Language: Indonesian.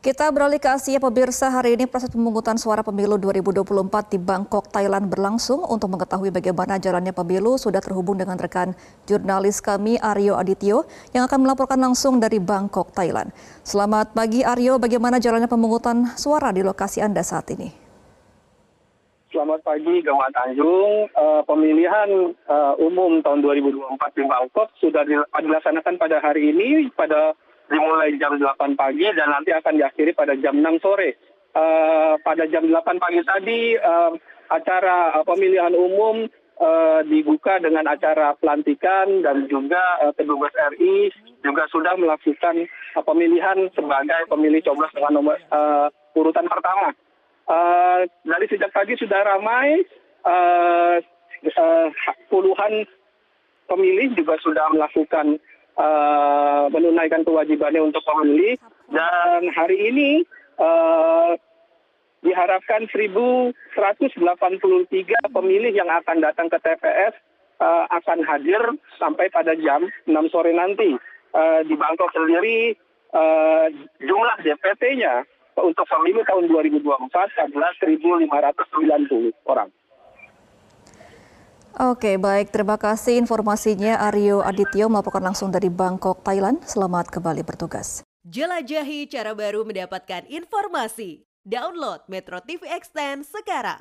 Kita beralih ke Asia pemirsa hari ini proses pemungutan suara pemilu 2024 di Bangkok, Thailand berlangsung. Untuk mengetahui bagaimana jalannya pemilu sudah terhubung dengan rekan jurnalis kami Aryo Adityo yang akan melaporkan langsung dari Bangkok, Thailand. Selamat pagi Aryo, bagaimana jalannya pemungutan suara di lokasi Anda saat ini? Selamat pagi Gawat Tanjung. Uh, pemilihan uh, umum tahun 2024 di Bangkok sudah dilaksanakan pada hari ini pada dimulai jam 8 pagi dan nanti akan diakhiri pada jam 6 sore. Uh, pada jam 8 pagi tadi uh, acara uh, pemilihan umum uh, dibuka dengan acara pelantikan dan juga uh, kedubes RI juga sudah melakukan uh, pemilihan sebagai pemilih coblos dengan nomor uh, urutan pertama. Uh, dari sejak pagi sudah ramai, uh, uh, puluhan pemilih juga sudah melakukan menunaikan kewajibannya untuk pemilih dan hari ini uh, diharapkan 1.183 pemilih yang akan datang ke TPS uh, akan hadir sampai pada jam 6 sore nanti. Di Bangkok sendiri jumlah DPT-nya untuk pemilu tahun 2024 adalah 1.590 orang. Oke, baik. Terima kasih informasinya Aryo Adityo melaporkan langsung dari Bangkok, Thailand. Selamat kembali bertugas. Jelajahi cara baru mendapatkan informasi. Download Metro TV Extend sekarang.